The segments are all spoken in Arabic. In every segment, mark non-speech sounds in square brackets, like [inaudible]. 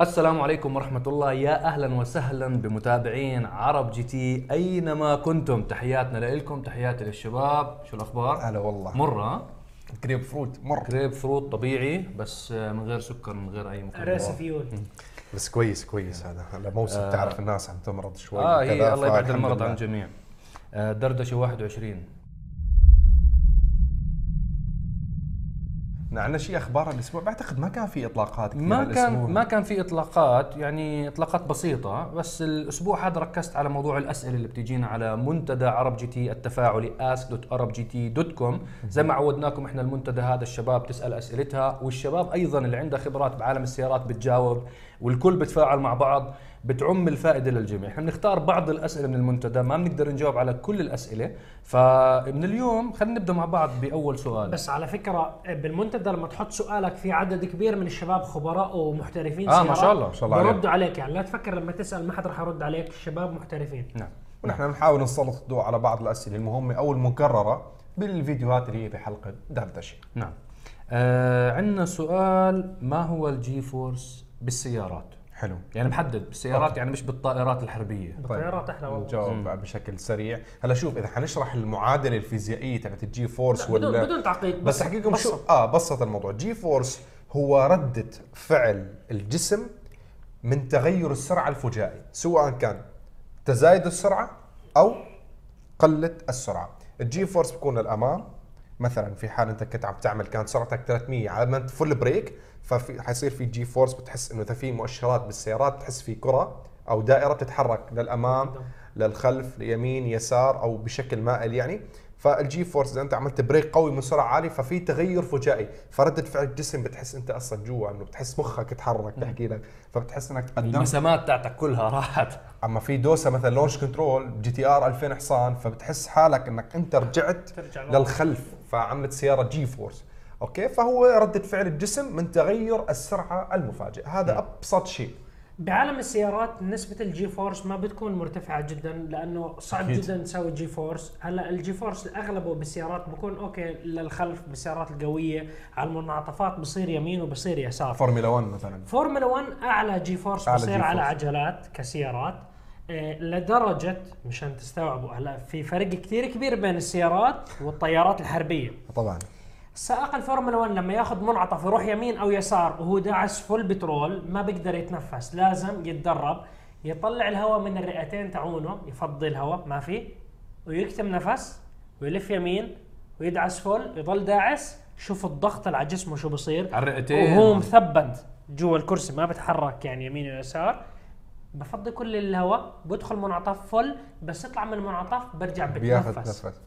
السلام عليكم ورحمة الله. يا أهلا وسهلا بمتابعين عرب GT. أينما كنتم؟ تحياتنا لكم تحياتي للشباب. شو الأخبار؟ هلا والله. مرة جريب فروت مر. جريب فروت طبيعي بس من غير سكر من غير أي مكملات race fuel بس كويس كويس هذا. هلا موسم تعرف الناس عم تمرض شوي آه وكذا، هي الله يبعد المرض. عن الجميع. آه، دردشة 21 عندنا شيء أخبار الأسبوع. بعتقد ما كان في إطلاقات ما الأسبوع. كان ما كان في إطلاقات يعني إطلاقات بسيطة بس الأسبوع هذا ركزت على موضوع الأسئلة اللي بتجينا على منتدى عرب جي تي التفاعلي ask.arabgt.com زي ما عودناكم إحنا المنتدى هذا الشباب تسأل أسئلتها والشباب أيضا اللي عندها خبرات بعالم السيارات بتجاوب والكل بتفاعل مع بعض. بتعم الفائدة للجميع. إحنا بنختار بعض الأسئلة من المنتدى ما بنقدر نجاوب على كل الأسئلة. فمن اليوم خلينا نبدأ مع بعض بأول سؤال. بس على فكرة بالمنتدى لما تحط سؤالك في عدد كبير من الشباب خبراء ومحترفين آه، ما شاء الله، ما شاء الله. بردوا عليك. يعني. لا تفكر لما تسأل ما حد راح يرد عليك الشباب محترفين. نعم. ونحن نحاول نسلط الضوء على بعض الأسئلة المهمة أو المكررة بالفيديوهات اللي هي بحلقه دردشة. نعم. آه عندنا سؤال ما هو ال G-force بالسيارات؟ حلو. يعني محدد بالسيارات يعني مش بالطائرات الحربية. بالطيارات أحلى والله. نجاوب بشكل سريع. هلا شوف إذا حنشرح المعادلة الفيزيائية تبعت ال G-force لا، بدون بدون تعقيد بس احكي لكم شو. آه بسط الموضوع. G-force هو ردة فعل الجسم من تغير السرعة الفجائي سواء كان تزايد السرعة أو قلة السرعة. ال G-force بيكون للامام مثلا في حال أنت كنت عم تعمل كانت سرعتك 300 على ما full brake ففي حيصير في G-force بتحس إنه إذا في مؤشرات بالسيارات بتحس في كرة أو دائرة بتتحرك للأمام قدام. للخلف ليمين يسار أو بشكل مائل يعني. فال G-force إذا أنت عملت brake قوي من سرعه عالية ففي تغير فجائي. فردة فعل الجسم بتحس أنت أصلا جوا إنه بتحس مخك تحرك بحكي لك. فبتحس إنك تقدمت. المسامات تاعتك كلها راحت. أما في دوسة مثلا launch control GTR 2000 حصان فبتحس حالك إنك أنت رجعت. للخلف فعملت سيارة G-force okay فهو ردة فعل الجسم من تغير السرعة المفاجئ هذا أبسط شيء بعالم السيارات نسبة ال G-force ما بتكون مرتفعة جدا لأنه صعب أكيد. جدا تسوي G-force، هلأ ال G-force أغلبه بالسيارات بكون okay للخلف بالسيارات القوية، على المنعطفات بصير يمين وبصير يسار. فورمولا 1 مثلا فورمولا 1 أعلى G-force أعلى بصير G على force. عجلات كسيارات لدرجة مشان تستوعبوا هلا في فرق كثير كبير بين السيارات والطيارات الحربية. طبعا. سائق الفورمولا 1 لما ياخذ منعطف يروح يمين أو يسار وهو داعس full بترول ما بيقدر يتنفس لازم يتدرب يطلع الهواء من الرئتين تاعونه يفضي الهواء ما في ويكتم نفس ويلف يمين ويدعس full يضل داعس شوف الضغط اللي على جسمه شو بصير. على الرئتين. وهو مثبت جوا الكرسي ما بتحرك يعني يمين ويسار. بفضي كل الهواء بدخل منعطف full بس يطلع من المنعطف برجع بياخذ بتنفس نفس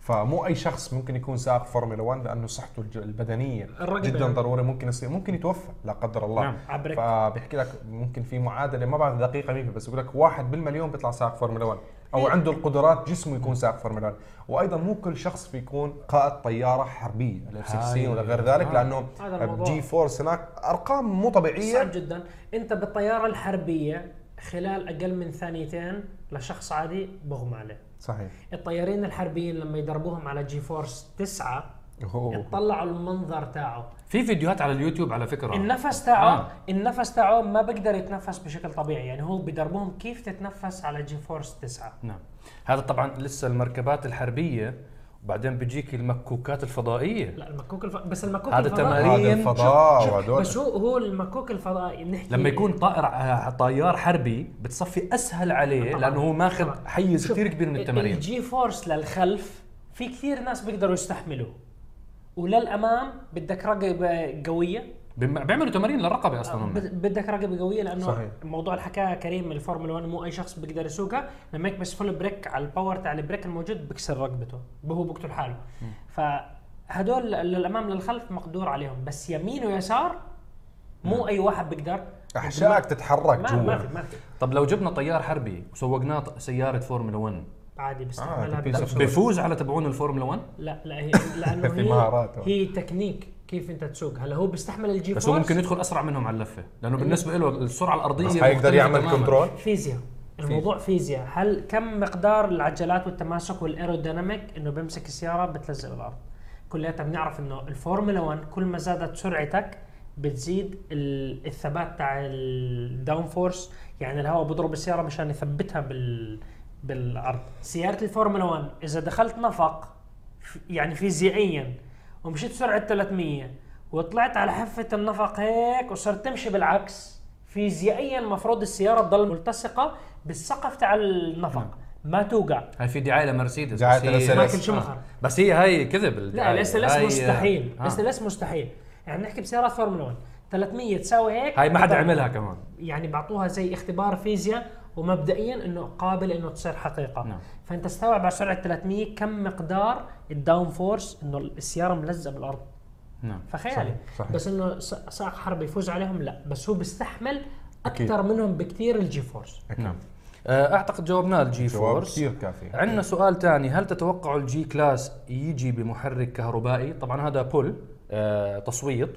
فمو أي شخص ممكن يكون سائق فورمولا 1 لأنه صحته الج- البدنية جدا يعني. ضروري ممكن يصير ممكن يتوفى لا قدر الله نعم. عبرك. فبيحكي لك ممكن في معادلة ما بعرف دقيقة مين بس يقول لك واحد بالمليون بيطلع سائق فورمولا 1 أو إيه. عنده القدرات جسمه يكون سائق فورمولا 1 وأيضا مو كل شخص بيكون قائد طيارة حربية ال F-16 هاي. ولا غير ذلك آه. لأنه. G-force هناك أرقام مو طبيعية صعب جدا أنت بالطيارة الحربية خلال أقل من ثانيتين لشخص عادي بغمى عليه. صحيح. الطيارين الحربيين لما يدربوهم على G-force تسعة أوه. يطلعوا المنظر تاعه. في فيديوهات على اليوتيوب على فكرة. النفس تاعه آه. النفس تاعه ما بيقدر يتنفس بشكل طبيعي. يعني هو بدربوهم كيف تتنفس على G-force تسعة. نعم. هذا طبعا لسه المركبات الحربية وبعدين بيجيك المكوكات الفضائية لا المكوك الف... بس المكوك هذا الفضائي تمارين. هذا الفضاء شوف- وهدول بس هو هو المكوك الفضائي نحكي لما يكون طائر آه، طيار حربي بتصفي أسهل عليه طبعاً. لأنه هو ماخذ طبعاً. حيز كثير كبير من التمارين ال G force للخلف في كثير ناس بيقدروا يستحملوه وللأمام بدك رقبة قوية بيعملوا تمارين للرقبة أصلا هم. بد- بدك رقبة قوية لأنه صحيح. موضوع اللي حكاها كريم من الفورمولا 1 مو أي شخص بيقدر يسوقها. لما هيك بس full brake على ال power تاع ال brake الموجود بكسر رقبته. هو بقتل حاله. فهدول للامام للخلف مقدور عليهم. بس يمين ويسار مو أي واحد بيقدر. احشائك تتحرك ما جوا. ما في ما في. طب لو جبنا طيار حربي وسوقناه سيارة فورمولا 1 عادي بيستحملها آه، بيفوز على تبعون الفورمولا 1 لا لا هي لأنه [laughs] في هي. هي تكنيك. كيف انت تسوق؟ هلا هو بيستحمل ال G بس هو ممكن يدخل أسرع منهم على اللفة لأنه بالنسبة له السرعة الأرضية بس حيقدر يعمل تماماً. control فيزياء الموضوع فيزياء. هل كم مقدار العجلات والتماسك وال aerodynamic إنه بيمسك السيارة بتلزق الأرض؟ كلياتنا بنعرف إنه الفورمولا 1 كل ما زادت سرعتك بتزيد ال- الثبات تاع ال downforce يعني الهواء بضرب السيارة مشان يثبتها بال بالأرض. سيارة الفورمولا 1 إذا دخلت نفق يعني فيزيائيا ومشيت سرعة 300 وطلعت على حافة النفق هيك وصرت تمشي بالعكس فيزيائيا المفروض السيارة تضل ملتصقة بالسقف تاع النفق ما توقع هاي في دعاية لمرسيدس دعاية بس هي- لمرسيدس. مايكل شوماخر. بس هي هاي كذب لا. ال SLS مستحيل آه. ال SLS مستحيل يعني نحكي بسيارات فورمولا 1 300 تساوي هيك؟ هاي ما حدا. عملها كمان. يعني بعطوها زي اختبار فيزياء ومبدئيا إنه قابل إنه تصير حقيقة. نعم. فأنت استوعب على سرعة 300 كم مقدار ال down force إنه السيارة ملزقة بالأرض. نعم. فخيالي. صحيح، صحيح. بس إنه س- سائق حربي يفوز عليهم؟ لا. بس هو بيستحمل أكيد. أكثر منهم بكثير ال G-force نعم. آه، أعتقد جاوبنا ال G جواب force كثير كافي. عندنا سؤال ثاني هل تتوقع ال G-Class يجي بمحرك كهربائي؟ طبعا هذا بول آه تصويت.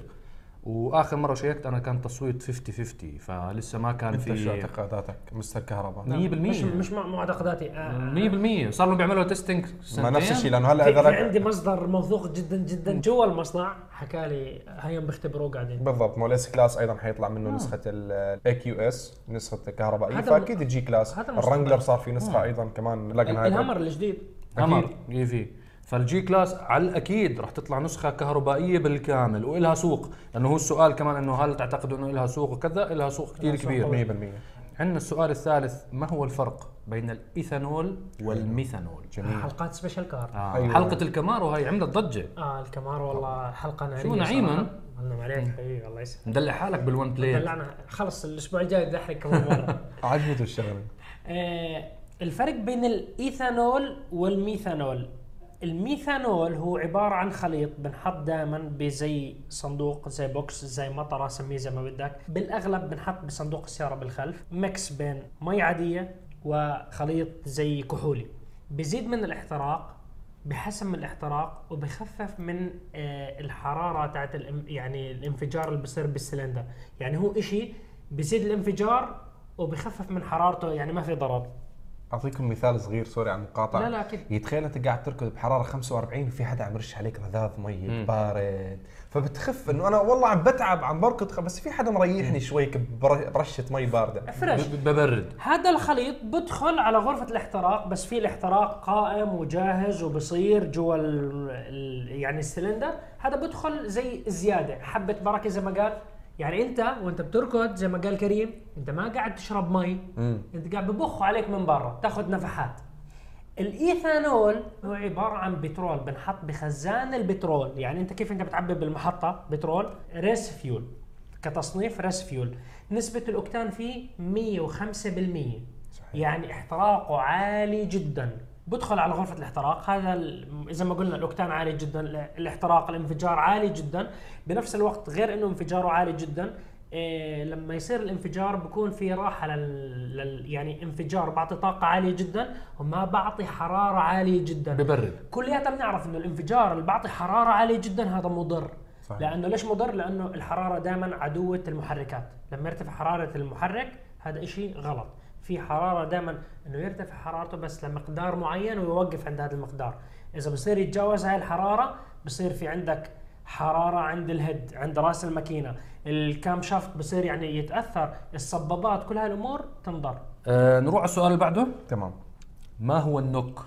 وآخر مرة check ت أنا كان تصويت 50 50 فلسه ما كان أنت شو في اعتقاداتك مستر كهرباء؟ 100% مش مش مع معتقداتي آه 100% صار لهم بيعملوا testing ما نفس الشيء لأنه هلا في, اذا في عندي مصدر موثوق جدا جدا جوا المصنع حكى لي هيهم بيختبروه قاعدين. بالضبط مو ال S-Class أيضا حيطلع منه نسخة الاي كيو اس نسخة كهربائيه هذا فأكيد ال G-Class. الرانجلر صار في نسخة أيضا كمان لكن هاي الهامر الجديد. همر EV. فال G-Class على الأكيد راح تطلع نسخة كهربائية بالكامل وإلها سوق لأنه هو السؤال كمان إنه هل تعتقدوا إنه لها سوق وكذا؟ لها سوق كثير كبير. 100% عندنا السؤال الثالث ما هو الفرق بين الإيثانول والميثانول؟ جميل. حلقات special car آه. أيوة. حلقة الكامارو هاي عملت ضجه آه الكامارو والله حلقة نارية شو نعيما؟ الله عليك حبيبي الله يسعدك مدلع حالك بال one ply دلعنا خلص الأسبوع الجاي بدي احرق كمان مرة. [laughs] عجبته الشغلة. آه الفرق بين الإيثانول والميثانول. الميثانول هو عبارة عن خليط بنحط دائما بزي صندوق زي box زي مطرة سميه زي ما بدك. بالأغلب بنحط بصندوق السيارة بالخلف. mix بين مي عادية وخليط زي كحولي. بزيد من الاحتراق بحسن من الاحتراق وبخفف من آه الحرارة تاعت يعني الانفجار اللي بصير بالسلندر. يعني هو إشي بزيد الانفجار وبخفف من حرارته يعني ما في ضرر. أعطيكم مثال صغير sorry على المقاطعة. لا لا أكيد. يتخيل أنت قاعد تركض بحرارة 45 وفي حدا عم يرش عليك رذاذ مي بارد. فبتخف إنه أنا والله عم بتعب عم بركض بس في حدا مريحني شوي بر- برشة مي باردة. fresh ب- ببرد. هذا الخليط بدخل على غرفة الاحتراق بس في الاحتراق قائم وجاهز وبصير جوا ال ال يعني السلندر. هذا بدخل زي زيادة حبة بركة زي ما قال. يعني انت وانت بتركض زي ما قال كريم انت ما قاعد تشرب مي. مم. انت قاعد ببخ عليك من برا تاخذ نفحات. الإيثانول هو عبارة عن بترول بنحط بخزان البترول. يعني انت كيف انت بتعبي بالمحطة؟ بترول race fuel. كتصنيف ريس فيول. نسبة الأوكتان فيه 105% يعني احتراقه عالي جدا. بدخل على غرفة الاحتراق. هذا ال- زي ما قلنا الاوكتان عالي جدا ال- الاحتراق الانفجار عالي جدا. بنفس الوقت غير إنه انفجاره عالي جدا إيه لما يصير الانفجار بكون في راحة لل, لل يعني انفجار بعطي طاقة عالية جدا وما بعطي حرارة عالية جدا. ببرد. كلياتنا بنعرف إنه الانفجار اللي بعطي حرارة عالية جدا هذا مضر. صحيح. لأنه ليش مضر؟ لأنه الحرارة دائما عدوة المحركات. لما يرتفع حرارة المحرك هذا إشي غلط. في حرارة دائما إنه يرتفع حرارته بس لمقدار معين ويوقف عند هذا المقدار. إذا بصير يتجاوز هاي الحرارة بصير في عندك حرارة عند الهيد عند رأس الماكينة. الكام شافت بصير يعني يتأثر الصبابات كل هاي الأمور تنضر. آه نروح على السؤال اللي بعده. تمام. ما هو النوك؟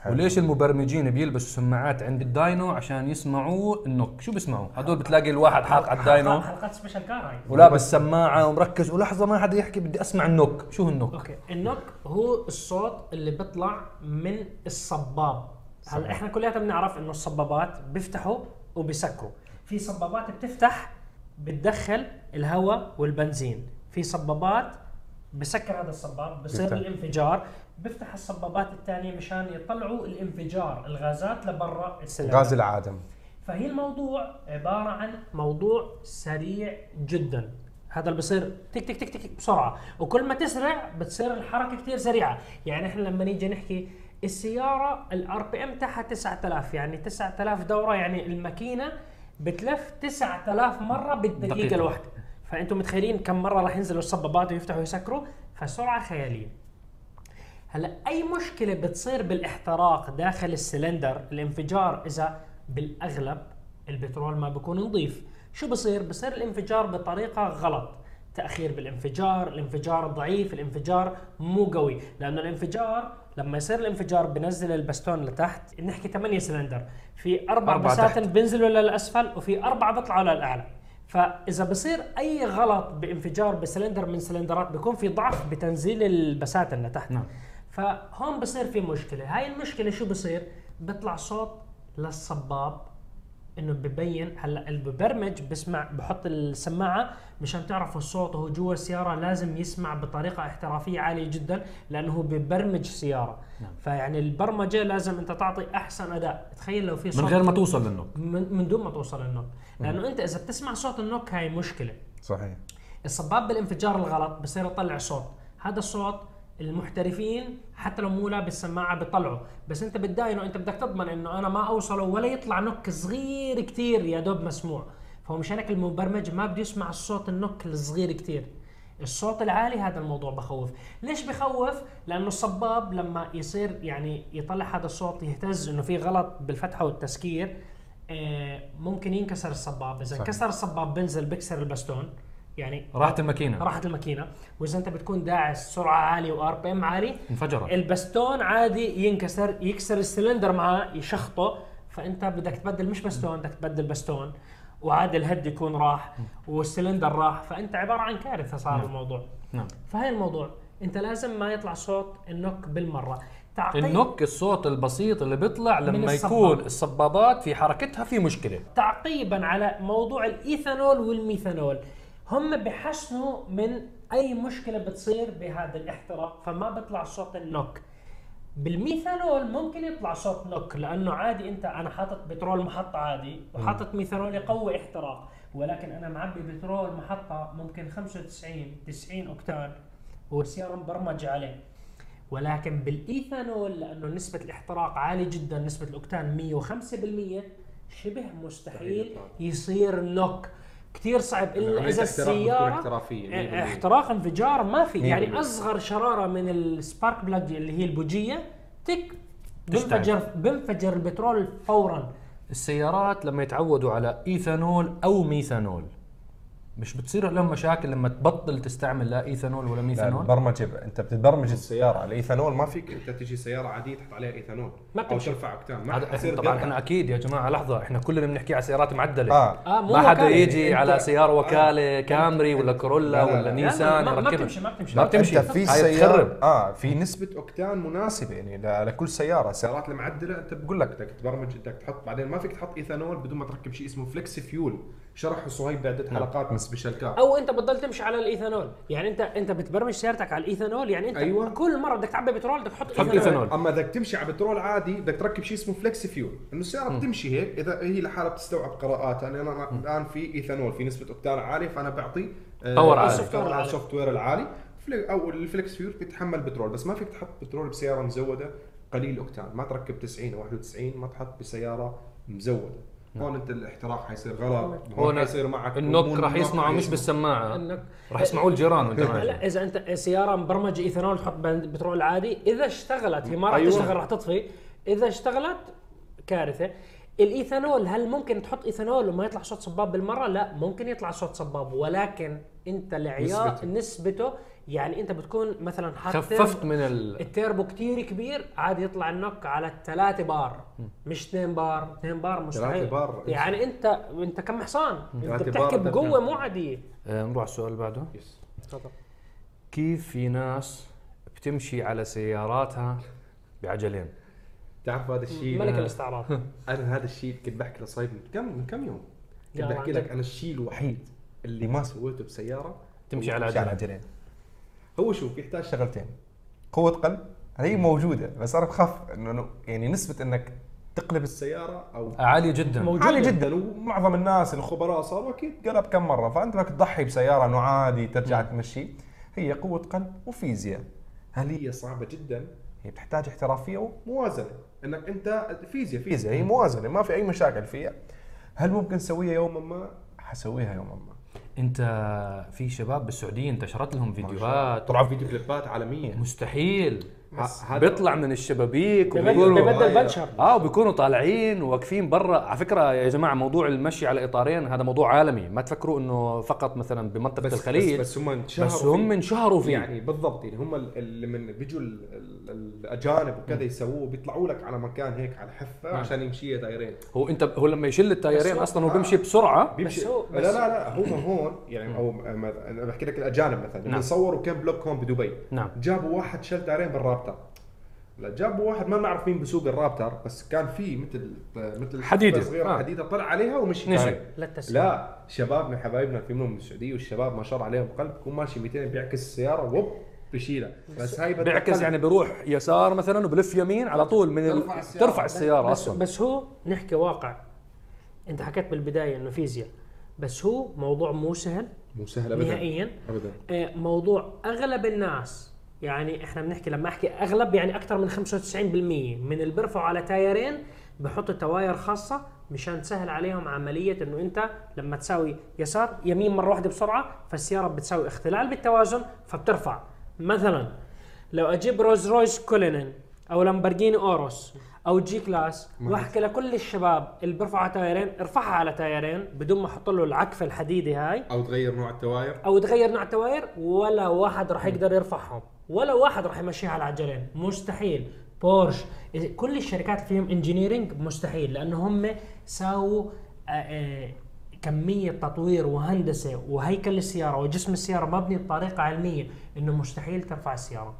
حلو. وليش المبرمجين بيلبسوا سماعات عند ال dyno عشان يسمعوا ال knock؟ شو بيسمعوا؟ هدول بتلاقي الواحد حاط على ال dyno. حلقات special car هاي. ولابس سماعة ومركز. ولحظة ما حدا يحكي بدي أسمع ال knock. شو هو ال knock؟ okay. ال knock هو الصوت اللي بيطلع من الصباب. هلا. إحنا كلياتنا بنعرف إنه الصبابات بيفتحوا وبيسكروا. في صبابات بتفتح بتدخل الهواء والبنزين. في صبابات بسكر هذا الصباب بصير. الانفجار. بيفتح الصبابات الثانية مشان يطلعوا الانفجار الغازات لبرا السلندر غاز العادم. فهي الموضوع عبارة عن موضوع سريع جدا. هذا اللي بصير تك تك تك تك بسرعة. وكل ما تسرع بتصير الحركة كتير سريعة. يعني إحنا لما نيجي نحكي السيارة ال RPM تاعها 9000 يعني 9000 دورة يعني الماكينة بتلف 9000 مرة بالدقيقة دقيقة. الواحدة فأنتم متخيلين كم مرة راح ينزلوا الصبابات ويفتحوا ويسكروا؟ فسرعة خيالية. هلا أي مشكلة بتصير بالإحتراق داخل السلندر؟ الانفجار إذا بالأغلب البترول ما بيكون نظيف. شو بصير؟ بصير الانفجار بطريقة غلط. تأخير بالانفجار الانفجار ضعيف الانفجار مو قوي. لأنه الانفجار لما يصير الانفجار بنزل البستون لتحت نحكي 8 سلندر. في أربع أربعة بساتن. بينزلوا للأسفل وفي أربعة بيطلعوا للأعلى. فإذا بصير أي غلط بانفجار بسلندر من سلندرات بيكون في ضعف بتنزيل البساتن لتحت. نعم. فهون بصير في مشكلة. هاي المشكلة شو بصير؟ بيطلع صوت للصباب إنه ببين هلأ المبرمج بسمع بحط السماعة مشان تعرفوا الصوت وهو جوا السيارة لازم يسمع بطريقة احترافية عالية جدا لأنه هو ببرمج سيارة. نعم. فيعني البرمجة لازم أنت تعطي أحسن أداء. تخيل لو في صوت من غير ما توصل لل knock. من, من دون ما توصل لل knock. لأنه أنت إذا بتسمع صوت النوك هاي مشكلة. صحيح. الصباب بالانفجار الغلط بصير يطلع صوت. هذا الصوت المحترفين حتى لو مو لابس سماعة بيطلعوا. بس انت بتداينه انت بدك تضمن انه أنا ما اوصله ولا يطلع نوك صغير كتير يا دوب مسموع. فهو مشان هيك المبرمج ما بده يسمع الصوت النوك الصغير كتير. الصوت العالي هذا الموضوع بخوف. ليش بخوف؟ لأنه الصباب لما يصير يعني يطلع هذا الصوت يهتز إنه في غلط بالفتحة والتسكير آه، ممكن ينكسر الصباب. إذا. انكسر الصباب بنزل بكسر البستون. يعني راحت الماكينة. راحت الماكينة. وإذا أنت بتكون داعس سرعة عالية و RPM عالي انفجرت. البستون عادي ينكسر يكسر السلندر معاه يشخطه. فأنت بدك تبدل مش بستون بدك تبدل بستون. وعادي ال head يكون راح والسلندر راح. فأنت عبارة عن كارثة صار الموضوع. نعم. فهي الموضوع. أنت لازم ما يطلع صوت ال knock بالمرة. تعقيد ال knock الصوت البسيط اللي بيطلع لما الصباب. يكون الصبابات في حركتها في مشكلة. تعقيبا على موضوع الإيثانول والميثانول. هم بحسنوا من أي مشكلة بتصير بهذا الاحتراق فما بيطلع صوت ال knock. بالميثانول ممكن يطلع صوت knock لأنه عادي أنت أنا حاطط بترول محطة عادي وحاطط ميثانول يقوي احتراق ولكن أنا معبي بترول محطة ممكن 95 90 octane والسياره مبرمجه عليه. ولكن بالإيثانول لأنه نسبة الاحتراق عالية جدا نسبة الأوكتان 105% شبه مستحيل يصير knock. كثير صعب إلا إذا السيارة احترافية، 100%. احتراق انفجار ما في يعني 100%. أصغر شرارة من ال spark plug اللي هي البوجية تك. بنفجر بنفجر البترول فورا السيارات لما يتعودوا على إيثانول أو ميثانول مش بتصير لهم مشاكل لما تبطل تستعمل لا إيثانول ولا لا ميثانول البرمجة ب- أنت بتبرمج السيارة الايثانول ما فيك أنت تجي سيارة عادية تحط عليها إيثانول ما أو. ترفع اوكتان ما حتصير طبعا. إحنا أكيد يا جماعة لحظة إحنا كلنا بنحكي على سيارات معدلة آه آه مو ما حدا وكالة. يجي على سيارة وكالة كامري ولا كورولا لا، لا، ولا لا. نيسان ما- ما. بتمشي- ما بتمشي. ما بتمشي أنت في تخرب. آه في نسبة اوكتان مناسبة يعني ل- لكل سيارة سيارات السيارات المعدلة أنت بقول لك بدك تبرمج بدك تحط بعدين ما فيك تحط إيثانول بدون ما تركب شيء اسمه flex fuel شرحه صهيب بعده حلقات من سبيشال كار أو أنت بتضل تمشي على الإيثانول. يعني انت أنت بتبرمج سيارتك على الإيثانول يعني أنت أيوة. كل مرة بدك تعبي بترول بدك تحط تحط إيثانول. أما بدك تمشي على بترول عادي بدك تركب شيء اسمه flex fuel إنه السيارة بتمشي هيك إذا هي لحالها بتستوعب قراءات أنا أنا الآن في إيثانول في نسبة اوكتان عالية فأنا بعطي power عالي. ال software العالي. ال software العالي. فلي- أو ال flex fuel بيتحمل بترول. بس ما فيك تحط بترول بسيارة مزودة قليل اوكتان ما تركب 90 أو 91 ما تحط بسيارة مزودة. هون انت الاحتراق حيصير غلط هون حيصير معك ال knock راح يسمعوا مش حيسمع. النوك. بالسماعه راح يسمعوه الجيران وانت لا إذا أنت سيارة مبرمجة إيثانول تحط بترول عادي إذا اشتغلت هي ما راح أيوة. تشتغل راح تطفي إذا اشتغلت كارثة الإيثانول هل ممكن تحط إيثانول وما يطلع صوت صباب بالمرة؟ لا ممكن يطلع صوت صباب ولكن أنت العيار نسبته. نسبته يعني أنت بتكون مثلا حاط خففت من ال... التيربو كتير كبير عادي يطلع ال knock على الثلاثة بار. مش اثنين بار اثنين بار مستحيل. بار. يعني أنت أنت كم حصان؟ أنت بتحكي بقوة. مو عاديه آه، نروح على السؤال اللي بعده. yes. تفضل. كيف في ناس بتمشي على سياراتها بعجلين؟ تعرف هذا الشيء؟ ملك الاستعراض. [laughs] أنا هذا الشيء كنت بحكي لصهيب من كم من كم يوم. كنت بحكي. لك أنا الشيء الوحيد اللي ما سويته بسيارة تمشي على على عجلين هو شوف يحتاج شغلتين. قوة قلب هي موجودة بس أنا بخاف إنه يعني نسبة إنك تقلب السيارة أو عالي جدا. موجودة. عالي جدا. ومعظم الناس الخبراء صاروا أكيد قلب كم مرة. فأنت بدك تضحي بسيارة إنه عادي ترجع تمشي. هي قوة قلب وفيزياء. هل هي صعبة جدا؟ هي بتحتاج احترافية موازنه إنك أنت فيزياء فيزياء هي موازنة ما في أي مشاكل فيها. هل ممكن نسويها يوما ما؟ حسويها يوما ما. أنت في شباب بالسعودية انتشرت لهم فيديوهات. طلعوا فيديو كليبات عالمية. مستحيل. هذا- بيطلع من الشبابيك ببدل بنشر آه وبيكونوا طالعين واقفين برا. على فكرة يا جماعة موضوع المشي على إطارين هذا موضوع عالمي. ما تفكروا إنه فقط مثلا بمنطقة بس الخليج بس, بس هم انشهروا بس هم فيه. انشهروا فيه. يعني بالضبط يعني هم ال- اللي من بيجوا ال- ال- الأجانب وكذا يسووه بيطلعوا لك على مكان هيك على حفة عشان يمشي دايرين هو أنت هو لما يشيل التايرين بس هو- أصلا هو بيمشي بسرعة؟ بيمشي. هو- لا بس- لا لا هم هون يعني أو أنا بحكي لك الأجانب مثلا. نعم. صوروا كم vlog هون بدبي. نعم. جابوا واحد شل tyre ين بالرابتر لا جابوا واحد ما بنعرف مين بسوق الرابتر بس كان في مثل مثل حديدة. حفة صغيرة آه. حديدة طلع عليها ومشي مشي. tyre ين. لا لا شبابنا حبايبنا في منهم من السعوديه والشباب ما شاء الله عليهم قلب بكون ماشي 200 بيعكس السيارة وب بشيلها بس هاي بيعكس. يعني بيروح يسار مثلا وبلف يمين على طول من. ترفع السيارة. ترفع السيارة بس, أصلا بس هو نحكي واقع أنت حكيت بالبداية إنه فيزياء بس هو موضوع مو سهل مو سهل ابدا نهائيا ابدا آه، موضوع أغلب الناس يعني إحنا بنحكي لما أحكي أغلب يعني أكثر من 95% من اللي بيرفعوا على تايرين بحطوا تواير خاصة مشان تسهل عليهم عملية إنه أنت لما تساوي يسار يمين مرة واحدة بسرعة فالسيارة بتساوي اختلال بالتوازن فبترفع. مثلا لو أجيب رولز رويس كولينن أو لامبرجيني اوروس أو جي كلاس وأحكي لكل الشباب اللي بيرفعوا على tyre ين ارفعها على tyre ين بدون ما أحط له العكفه الحديدي هاي. أو تغير نوع ال tyre. أو تغير نوع ال tyre ولا واحد راح يقدر يرفعهم. ولا واحد راح يمشيها على عجلين مستحيل. بورش كل الشركات فيهم engineering مستحيل لأنه هم ساووا آه، آه، كمية تطوير وهندسة وهيكل السيارة وجسم السيارة مبني بطريقة علمية إنه مستحيل ترفع السيارة.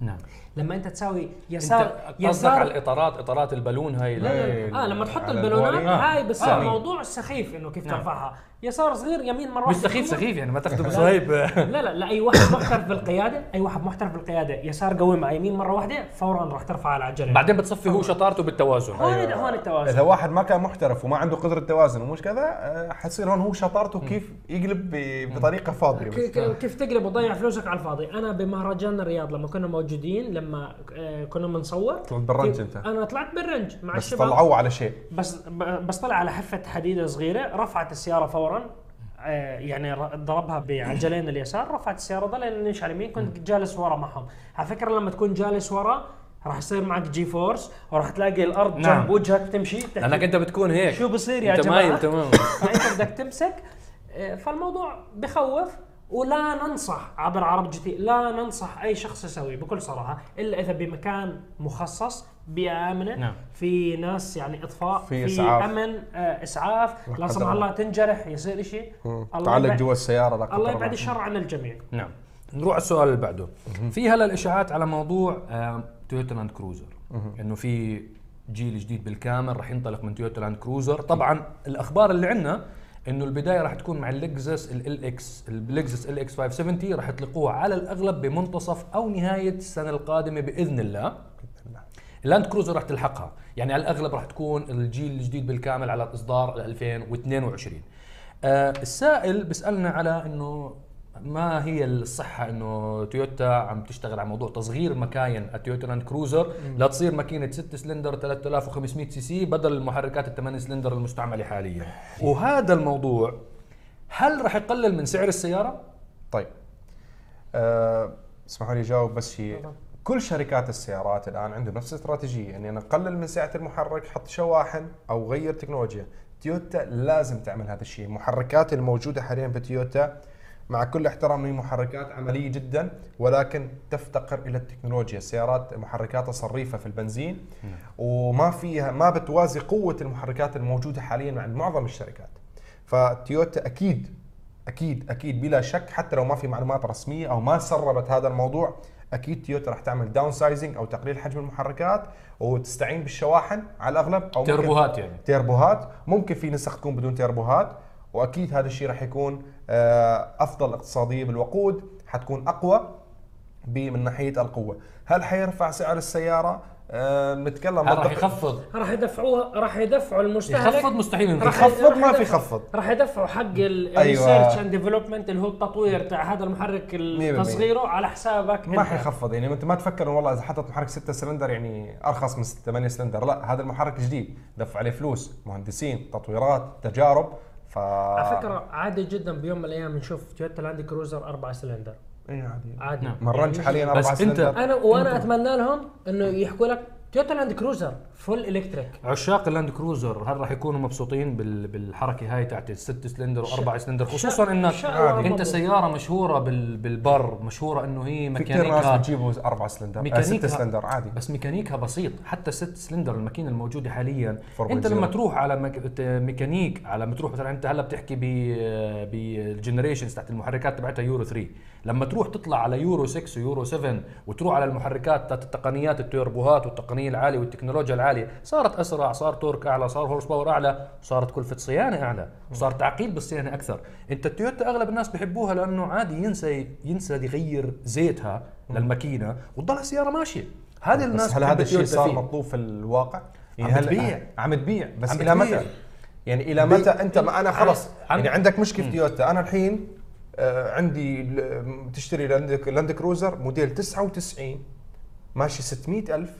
نعم. لما انت تساوي انت يسار قصدك على الاطارات إطارات البالون هاي لا لا لا. آه لما تحط البالونات البوالين. هاي بس آه. موضوع سخيف إنه كيف نعم. ترفعها. يسار صغير يمين مرة مش واحدة سخيف. سخيف يعني ما تاخذه بصهيب. لا لا لا اي واحد محترف بالقيادة أي واحد محترف بالقيادة. يسار قوي مع يمين مرة واحدة فورا راح ترفع على العجله بعدين بتصفي هو شطارته بالتوازن. هون هون التوازن. إذا واحد ما كان محترف وما عنده قدرة توازن ومش كذا آه، حتصير هون هو شطارته كيف يقلب ب- بطريقة فاضية كيف تقلب وتضيع فلوسك على الفاضي. أنا بمهرجان الرياض لما كنا موجودين لما آه، كنا بنصور طلعت بالرنج أنت. أنا طلعت بالرنج مع بس الشباب. طلعوه على شيء. بس بس طلع على حفة حديدة صغيرة رفعت السيارة فورا آه، يعني ضربها بعجلين اليسار رفعت السيارة ضل نمشي على اليمين كنت جالس ورا معهم. على فكرة لما تكون جالس ورا راح يصير معك G-force وراح تلاقي الأرض نعم. جنب وجهك تمشي. لأنك أنت بتكون هيك. شو بصير يا أنت جماعة؟ مايل تمام [laughs] فأنت بدك تمسك. آه، فالموضوع بخوف. ولا ننصح عبر عرب جي تي لا ننصح أي شخص يسوي بكل صراحة إلا إذا بمكان مخصص بيئه امنه نعم. في ناس يعني إطفاء في في, إسعاف. أمن آه إسعاف لا سمح الله. تنجرح يصير شيء الله تعلق يبعد- جوا السيارة لا الله يبعد الشر عن الجميع. نعم. نروح على السؤال اللي بعده. في هلا الإشاعات على موضوع آه، تويوتا لاند كروزر. إنه في جيل جديد بالكامل راح ينطلق من تويوتا لاند كروزر. طبعا الأخبار اللي عندنا إنه البداية راح تكون مع اللكزس LX اللكزس LX 570 راح يطلقوها على الأغلب بمنتصف أو نهاية السنة القادمة بإذن الله. اللاند كروزر راح تلحقها. يعني على الأغلب راح تكون الجيل الجديد بالكامل على إصدار 2022 آه السائل بيسألنا على إنه ما هي الصحة إنه تويوتا عم تشتغل على موضوع تصغير مكاين التويوتا لاند كروزر لتصير ماكينة 6 سلندر 3500 سي سي بدل المحركات الثمان سلندر المستعملة حاليا. وهذا الموضوع هل راح يقلل من سعر السيارة؟ طيب. أه اسمحوا لي اجاوب بس شيء. كل شركات السيارات الآن عندهم نفس الاستراتيجية إني أنا أقلل من سعة المحرك حط شواحن أو غير تكنولوجيا. تويوتا لازم تعمل هذا الشيء. المحركات الموجودة حاليا في تويوتا مع كل احترام محركات عملية جدا ولكن تفتقر إلى التكنولوجيا. السيارات محركاتها صريفة في البنزين وما فيها ما بتوازي قوة المحركات الموجودة حاليا عند معظم الشركات. فتويوتا أكيد أكيد أكيد بلا شك حتى لو ما في معلومات رسمية أو ما سربت هذا الموضوع أكيد تويوتا راح تعمل downsizing أو تقليل حجم المحركات وتستعين بالشواحن على الأغلب أو تربوهات يعني. تيربوهات. ممكن في نسخ تكون بدون تيربوهات وأكيد هذا الشيء راح يكون أفضل اقتصادية بالوقود حتكون أقوى من ناحية القوة. هل حيرفع سعر السيارة؟ آه، نتكلم هل راح يخفض؟ راح يدفعوها راح يدفعوا المستهلك. يخفض مستحيل راح يخفض. ما في خفض راح يدفعوا حق. ال research and development اللي هو التطوير تاع هذا المحرك ال- تصغيره على حسابك ما. حيخفض. يعني أنت ما تفكر والله إذا حطت محرك 6 سلندر يعني أرخص من 8 سلندر. لا هذا المحرك جديد. دفع عليه فلوس مهندسين تطويرات تجارب. ف على فكرة عادي جدا بيوم من الأيام نشوف تويوتا لاند كروزر أربع سلندر. اي عادي. عادي. نعم. يعني حاليا بس أربع أنت- سلندر. أنا وأنا أتمنى لهم إنه يحكوا لك تويوتا لاند كروزر full electric عشاق اللاند كروزر. هل راح يكونوا مبسوطين بال- بالحركة هاي تاعت الست سلندر وأربع سلندر؟ خصوصا انك الله أنت. سيارة مشهورة بال- بالبر مشهورة إنه هي في كثير ناس ميكانيكها بتجيبوا أربع سلندر آه ست سلندر عادي. بس ميكانيكها بسيط. حتى الست سلندر الماكينة الموجودة حاليا. 4.0. أنت لما تروح على مك... ت- ميكانيك على ما تروح مثلا أنت هلأ بتحكي ب بال generations تحت المحركات تبعتها يورو 3 لما تروح تطلع على يورو 6 ويورو 7 وتروح على المحركات تاعت التقنيات التوربوهات والتقنيه العالية والتكنولوجيا العالية صارت أسرع صار torque أعلى صار horse power أعلى صارت كلفة صيانة أعلى وصار تعقيد بالصيانة أكثر إنت التويوتا أغلب الناس بيحبوها لأنه عادي ينسى ينسى يغير زيتها للماكينة وتضل السيارة ماشية هذه الناس هل هذا الشيء صار. مطلوب في الواقع؟ عم هل- بتبيع. عم تبيع بس عم إلى. متى؟ يعني إلى متى أنت ما أنا خلص عم- يعني عندك مشكلة في تويوتا أنا الحين آه عندي تشتري لاند لاند كروزر موديل 99 ماشي 600 ألف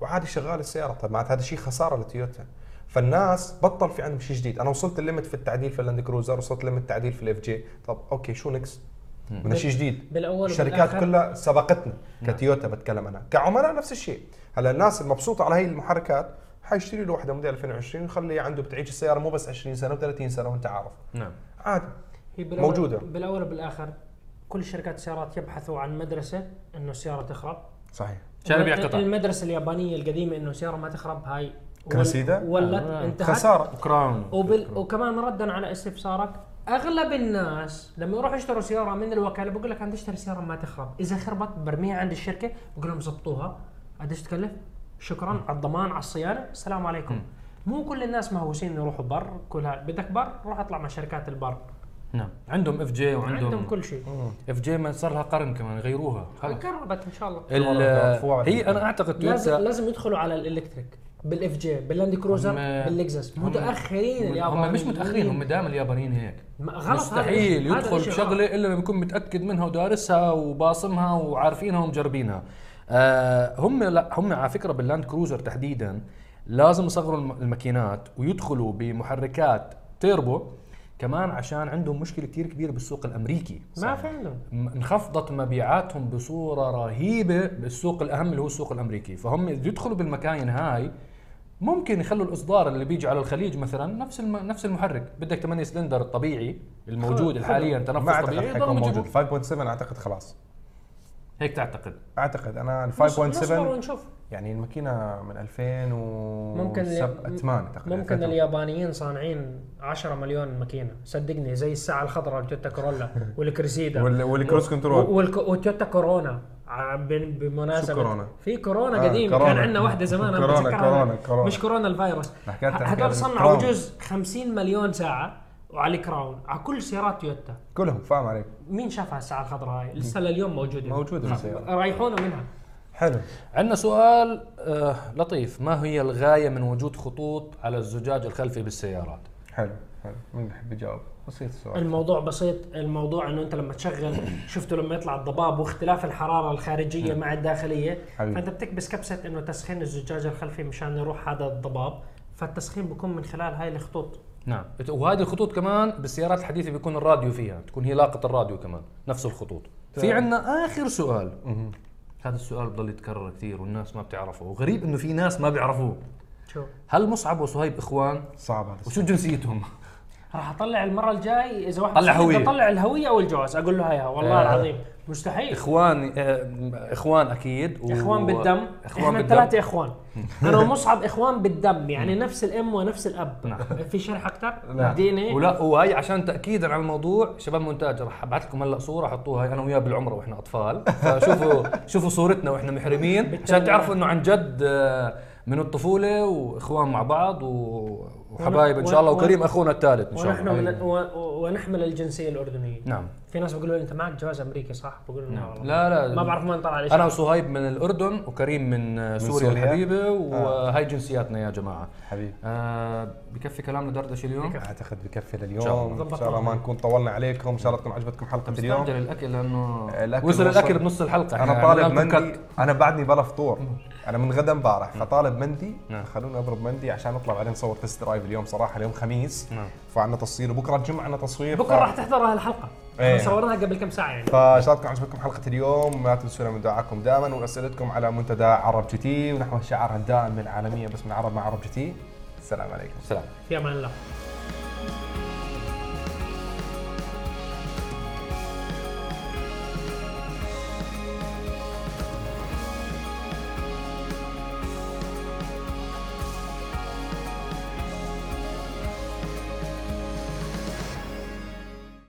وعادي شغال السيارة. طب معناته هذا شيء خسارة لتويوتا. فالناس بطل في عندهم شيء جديد. أنا وصلت ال limit في التعديل في اللاند كروزر وصلت ال limit تعديل في ال FJ طب okay شو next بدنا شيء جديد. بالأول الشركات كلها سبقتنا كتويوتا بتكلم أنا. كعملاء نفس الشيء. هلا الناس المبسوطة على هي المحركات حيشتري له واحدة موديل 2020 ويخلي عنده بتعيش السيارة مو بس 20 سنة و30 سنة وانت عارف. نعم. عادي. هي بالأول- موجودة. بالأول وبالآخر كل شركات السيارات يبحثوا عن مدرسة إنه السيارة تخرب. صحيح. عشان بيعتقد المدرسة اليابانية القديمة إنه السياره ما تخرب هاي ول- كرسيدة؟ ولت آه. انتهت. خسارة. وكراون. وبال... وكمان ردا على استفسارك أغلب الناس لما يروحوا يشتروا سيارة من الوكالة بقول لك أنا بدي اشتري سيارة ما تخرب. إذا خربت برميها عند الشركة بقول لهم زبطوها. قديش تكلف؟ شكرا على الضمان على الصيانة. السلام عليكم. مو كل الناس مهووسين يروحوا بر كلها بدك بر روح اطلع مع شركات البر. نعم. عندهم FJ عندهم وعندهم كل شيء. FJ ما صار لها قرن كمان يغيروها خلص قربت إن شاء الله. هي أنا أعتقد لازم تويوتا لازم يدخلوا على ال electric بال FJ باللاند كروزر باللكزس هم- متأخرين اليابانيين هم مش متأخرين هم دائما اليابانيين هيك. غلط مستحيل يدخل بشغلة إلا لما يكون متأكد منها ودارسها وباصمها وعارفينها ومجربينها. آه هم لا هم على فكرة باللاند كروزر تحديدا لازم يصغروا الم- الماكينات ويدخلوا بمحركات تيربو كمان عشان عندهم مشكلة كثير كبيرة بالسوق الأمريكي. ما في عندهم انخفضت مبيعاتهم بصورة رهيبة بالسوق الأهم اللي هو السوق الأمريكي. فهم يدخلوا بالمكاين هاي ممكن يخلوا الإصدار اللي بيجي على الخليج مثلا نفس الم... نفس المحرك. بدك 8 سلندر الطبيعي الموجود حاليا ما تنفس طبيعي حيكون موجود. يجيبوا 5.7 أعتقد خلاص. هيك تعتقد. أعتقد. أنا ال نصبر 5.7 ونشوف. يعني الماكينة من 2000 و ممكن 8 تقريبا ممكن اليابانيين صانعين 10 مليون ماكينة صدقني زي الساعة الخضراء التويوتا كورولا [laughs] والكريسيدا وال- والكروس كنترول. والتويوتا كورونا بمناسبة كورونا؟ في كورونا آه، قديم كورونا. كان عندنا واحدة زمان أنا كورونا،. كورونا، كورونا. مش كورونا الفيروس هذول صنعوا. بجوز 50 مليون ساعة وعلى كراون على كل سيارات تويوتا كلهم فاهم عليك مين شافها الساعة الخضراء هاي لسه لليوم موجودة موجودة بالسيارة. رايحونا منها حلو. عندنا سؤال آه لطيف. ما هي الغاية من وجود خطوط على الزجاج الخلفي بالسيارات؟ حلو حلو. مين بحب يجاوب. بسيط السؤال. الموضوع بسيط. الموضوع إنه أنت لما تشغل شفتوا لما يطلع الضباب واختلاف الحرارة الخارجية مع الداخلية. فأنت بتكبس كبسة إنه تسخين الزجاج الخلفي مشان يروح هذا الضباب فالتسخين بيكون من خلال هاي الخطوط. نعم. وهذه الخطوط كمان بالسيارات الحديثة بيكون الراديو فيها تكون هي لاقة الراديو كمان نفس الخطوط. في عندنا آخر سؤال. هذا السؤال بضل يتكرر كثير والناس ما بتعرفه. وغريب إنه في ناس ما بيعرفوه. شو؟ هل مصعب وصهيب إخوان؟ صعب هذا وشو جنسيتهم؟ راح اطلع المرة الجاي إذا واحد طلع. بدي أطلع الهوية أو الجواز أقول له هيها والله آه. العظيم مستحيل. إخوان آه، إخوان أكيد و- إخوان بالدم. إخوان إحنا الثلاثه إخوان. [laughs] أنا ومصعب إخوان بالدم يعني نفس الأم ونفس الأب. نعم. في شرح أكثر. اديني. ولا وهي عشان تاكيدا على الموضوع شباب مونتاج راح أبعث لكم هلا صورة حطوها أنا وياه بالعمره وإحنا أطفال. [laughs] فشوفوا شوفوا صورتنا وإحنا محرمين. عشان تعرفوا إنه عن جد آه، من الطفولة وإخوان مع بعض و- وحبايب إن شاء الله وكريم أخونا الثالث إن شاء ونحن الله من و- ونحمل الجنسية الأردنية نعم في ناس بيقولوا لي أنت معك جواز امريكي صح؟ بقول لهم نعم. والله. لا لا ما بعرف وين طلع لي أنا. وصهيب من الأردن وكريم من آه، سوريا, سوريا؟ الحبيبة وهاي جنسياتنا يا جماعة حبيبي آه بكفي كلامنا دردشة اليوم أعتقد بكفي. لليوم إن شاء الله ما نكون طولنا عليكم إن شاء الله تكون عجبتكم حلقة اليوم مستعجل الأكل لأنه الأكل وصل وصل. الأكل بنص الحلقة أنا طالب مندي كت. أنا بعدني بلا فطور [laughs] أنا من غدا امبارح فطالب مندي نعم. خلونا اضرب مندي عشان نطلع بعدين نصور test drive اليوم صراحة اليوم خميس. نعم. فعندنا تصوير وبكرة الجمعة عندنا تصوير. بكرة ف- راح تحضر هالحلقه إيه. صورناها قبل كم ساعة يعني. فان شاء الله تكون عجبتكم حلقة اليوم لا تنسونا من دعائكم دائما وأسئلتكم على منتدى عرب GT ونحو الشعار الدائم العالميه باسم العرب مع عرب GT. السلام عليكم. سلام. في أمان الله.